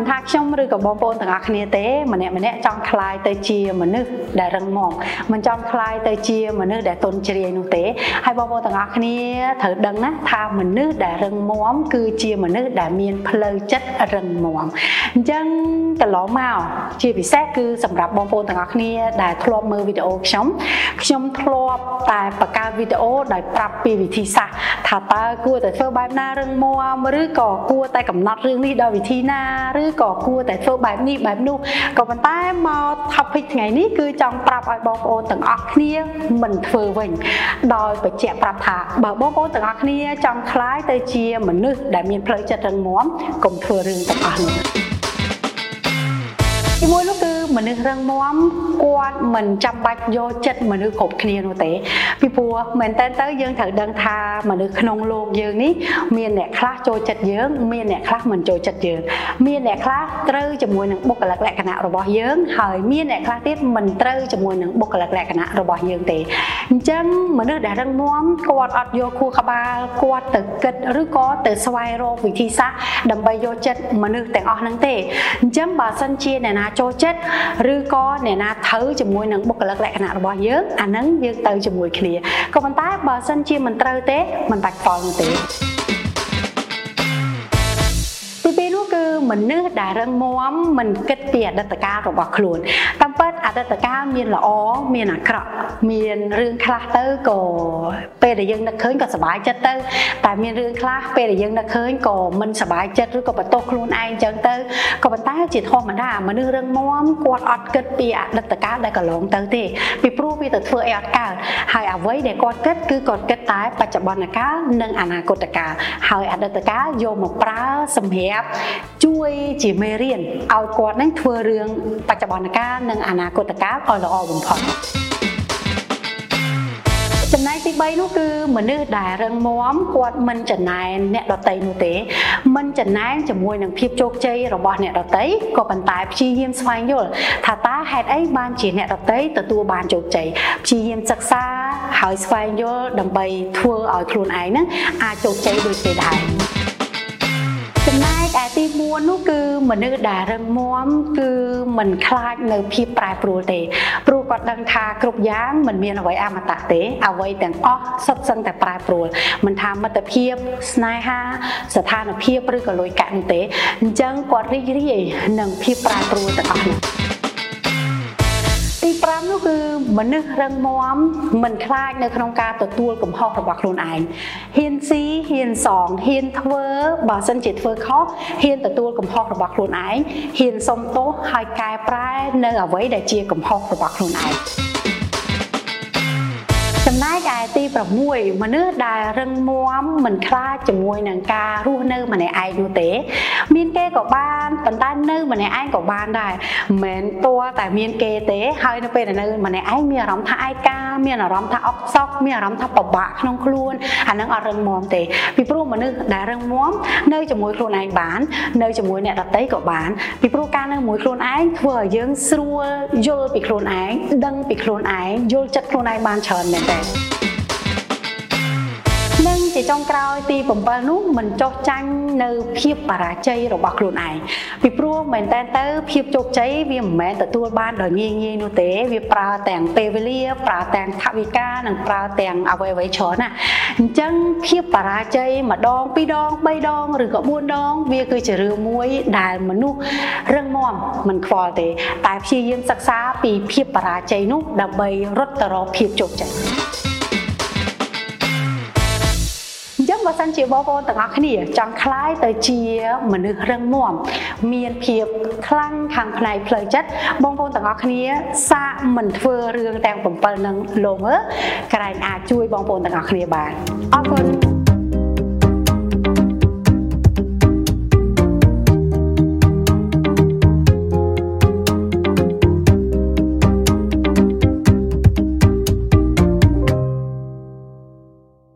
ខ្ញុំជឿថាមិនថាខ្ញុំឬក៏បងប្អូនទាំងអស់គ្នាទេម្នាក់ម្នាក់ចង់คลายទៅជាមនុស្សដែលរឹងមាំមិនចង់คลายទៅជាមនុស្សដែលទន់ជ្រាយនោះទេហើយបងប្អូនទាំងអស់គ្នាត្រូវដឹងណាថាមនុស្សដែលរឹងមាំគឺជាមនុស្សដែលមានផ្លូវចិត្តរឹងមាំអញ្ចឹងកន្លងមកជាពិសេសគឺសម្រាប់បងប្អូនទាំងអស់គ្នាដែលធ្លាប់មើលវីដេអូខ្ញុំខ្ញុំធ្លាប់តែបង្កើតវីដេអូដោយប្រាប់ពីវិធីសាស្ត្រថាតើគួរតែធ្វើបែបណារឹងមាំឬក៏គួរតែកំណត់រឿងនេះដោយវិធីណាឬ ក៏គួរតែធ្វើបែបនេះបែបនោះក៏ប៉ុន្តែមក topic ថ្ងៃនេះគឺចង់ប្រាប់ឲ្យបងប្អូនទាំងអស់គ្នាមិនធ្វើវិញដោយបញ្ជាក់ប្រាប់ថាបើបងប្អូនទាំងអស់គ្នាចង់คล้ายទៅជាមនុស្សដែលមានផ្លូវចិត្តរឹងមាំកុំធ្វើរឿងទាំងអស់នោះទីមួយនោះគឺ ឺ មនុស្សរឹងមាំគាត់មិនចាំបាច់យកចិត្តមនុស្សគ្រប់គ្នានោះទេពីព្រោះមែនតើទៅយើងត្រូវដឹងថាមនុស្សក្នុងโลกយើងនេះមានអ្នកខ្លះចូលចិត្តយើងមានអ្នកខ្លះមិនចូលចិត្តយើងមានអ្នកខ្លះត្រូវជាមួយនឹងបុគ្គលិកលក្ខណៈរបស់យើងហើយមានអ្នកខ្លះទៀតមិនត្រូវជាមួយនឹងបុគ្គលិកលក្ខណៈរបស់យើងទេអញ្ចឹងមនុស្សដែលរឹងមាំគាត់អត់យកខួរក្បាលគាត់ទៅគិតឬក៏ទៅស្វែងរកវិធីសាស្ត្រដើម្បីយកចិត្តមនុស្សទាំងអស់ហ្នឹងទេអញ្ចឹងបើសិនជាអ្នកណាចូលចិត្ត ឬក៏អ្នកណាត្រូវជាមួយនឹងបុគ្គលិកលក្ខណៈរបស់យើងអាហ្នឹងយើងទៅជាមួយគ្នាក៏ប៉ុន្តែបើសិនជាមិនត្រូវទេមិនបាច់ខ្វល់នោះទេ មនុស្សដែលរឹងមាំមិនគិតពីអតីតកាលរបស់ខ្លួនតាមពិតអតីតកាលមានល្អមានអាក្រក់មានរឿងខ្លះទៅក៏ពេលដែលយើងនឹកឃើញក៏សប្បាយចិត្តទៅតែមានរឿងខ្លះពេលដែលយើងនឹកឃើញក៏មិនសប្បាយចិត្តឬក៏បន្ទោសខ្លួនឯងចឹងទៅក៏ប៉ុន្តែជាធម្មតាមនុស្សរឹងមាំគាត់អត់គិតពីអតីតកាលដែលកន្លងទៅទេពីព្រោះវាទៅធ្វើអីអត់កើតហើយអ្វីដែលគាត់គិតគឺគាត់គិតតែបច្ចុប្បន្នកាលនិងអនាគតកាលហើយអតីតកាលយកមកប្រើសម្រាប់ជួយជាមេរៀនឲ្យគាត់នឹងធ្វើរឿងបច្ចុប្បន្នកាលនិងអនាគតកាលឲ្យល្អបំផុតចំណែកទី3នោះគឺមនុស្សដែលរឹងមាំគាត់មិនចំណែនអ្នកដតីនោះទេមិនចំណែនជាមួយនឹងភាពជោគជ័យរបស់អ្នកដតីក៏ប៉ុន្តែព្យាយាមស្វែងយល់ថាតើហេតុអីបានជាអ្នកដតីទទួលបានជោគជ័យព្យាយាមសិក្សាហើយស្វែងយល់ដើម្បីធ្វើឲ្យខ្លួនឯងហ្នឹងអាចជោគជ័យដូចគេដែរ ចំណែកឯទី4នោះគឺមនុស្សដែលរឹងមាំគឺមិនខ្លាចនៅភាពប្រែប្រួលទេព្រោះគាត់ដឹងថាគ្រប់យ៉ាងមិនមានអ្វីអមតៈទេអ្វីទាំងអស់សុទ្ធសឹងតែប្រែប្រួលមិនថាមិត្តភាពស្នេហា ស្ថានភាពឬក៏លុយកាក់នោះទេអញ្ចឹងគាត់រីករាយនឹងភាពប្រែប្រួលទាំងអស់នោះ 5នោះគឺមនុស្សរឹងមាំមិនខ្លាចនៅក្នុងការទទួលកំហុសរបស់ខ្លួនឯងហ៊ានស៊ីហ៊ានសងហ៊ានធ្វើបើសិនជាធ្វើខុសហ៊ានទទួលកំហុសរបស់ខ្លួនឯងហ៊ានសុំទោសហើយកែប្រែនៅអ្វីដែលជាកំហុសរបស់ខ្លួនឯង ចំណែកឯទី6មនុស្សដែលរឹងមាំមិនខ្លាចជាមួយនឹងការរស់នៅម្នាក់ឯងនោះទេ មានគេក៏បានប៉ុន្តែនៅម្នាក់ឯងក៏បានដែរមិនមែនតួតែមានគេទេហើយនៅពេលដែលនៅម្នាក់ឯងមានអារម្មណ៍ថាឯកាមានអារម្មណ៍ថាអុកសោកមានអារម្មណ៍ថាពិបាកក្នុងខ្លួនអានឹងអត់រឹងមាំទេពីព្រោះមនុស្សដែលរឹងមាំនៅជាមួយខ្លួនឯងបាន នៅជាមួយអ្នកដតីក៏បានពីព្រោះការនៅជាមួយខ្លួនឯងធ្វើឲ្យយើងស្រួលយល់ពីខ្លួនឯងដឹងពីខ្លួនឯងយល់ចិត្តខ្លួនឯងបានច្រើនមែនទែ ននិងជាចុងក្រោយទី7នោះមិនចោះចាញ់នៅភាពបរាជ័យរបស់ខ្លួនឯងពីព្រោះមែនតើទៅភាពជោគជ័យវាមិនមែនទទួលបានដោយងាយងាយនោះទេវាប្រើទាំងពេលវេលាប្រើទាំងថវិកានិងប្រើទាំងអ្វីអ្វីច្រើនណាអញ្ចឹងភាពបរាជ័យម្ដងពីរដង3ដងឬក៏4ដង វាគឺជារឿងមួយដែលមនុស្សរឹងមាំមិនខ្វល់ទេ តែព្យាយាមសិក្សាពីភាពបរាជ័យនោះដើម្បីរត់ទៅរកភាពជោគជ័យ បើសិនជាបងប្អូនទាំងអស់គ្នាចង់คล้ายទៅជាមនុស្សរឹងមាំមានភាពខ្លាំងខាងផ្នែកផ្លូវចិត្តបងប្អូនទាំងអស់គ្នាសាកមិនធ្វើរឿងទាំង7នឹងលោមើក្រែងអាចជួយបងប្អូនទាំងអស់គ្នាបានអរគុណ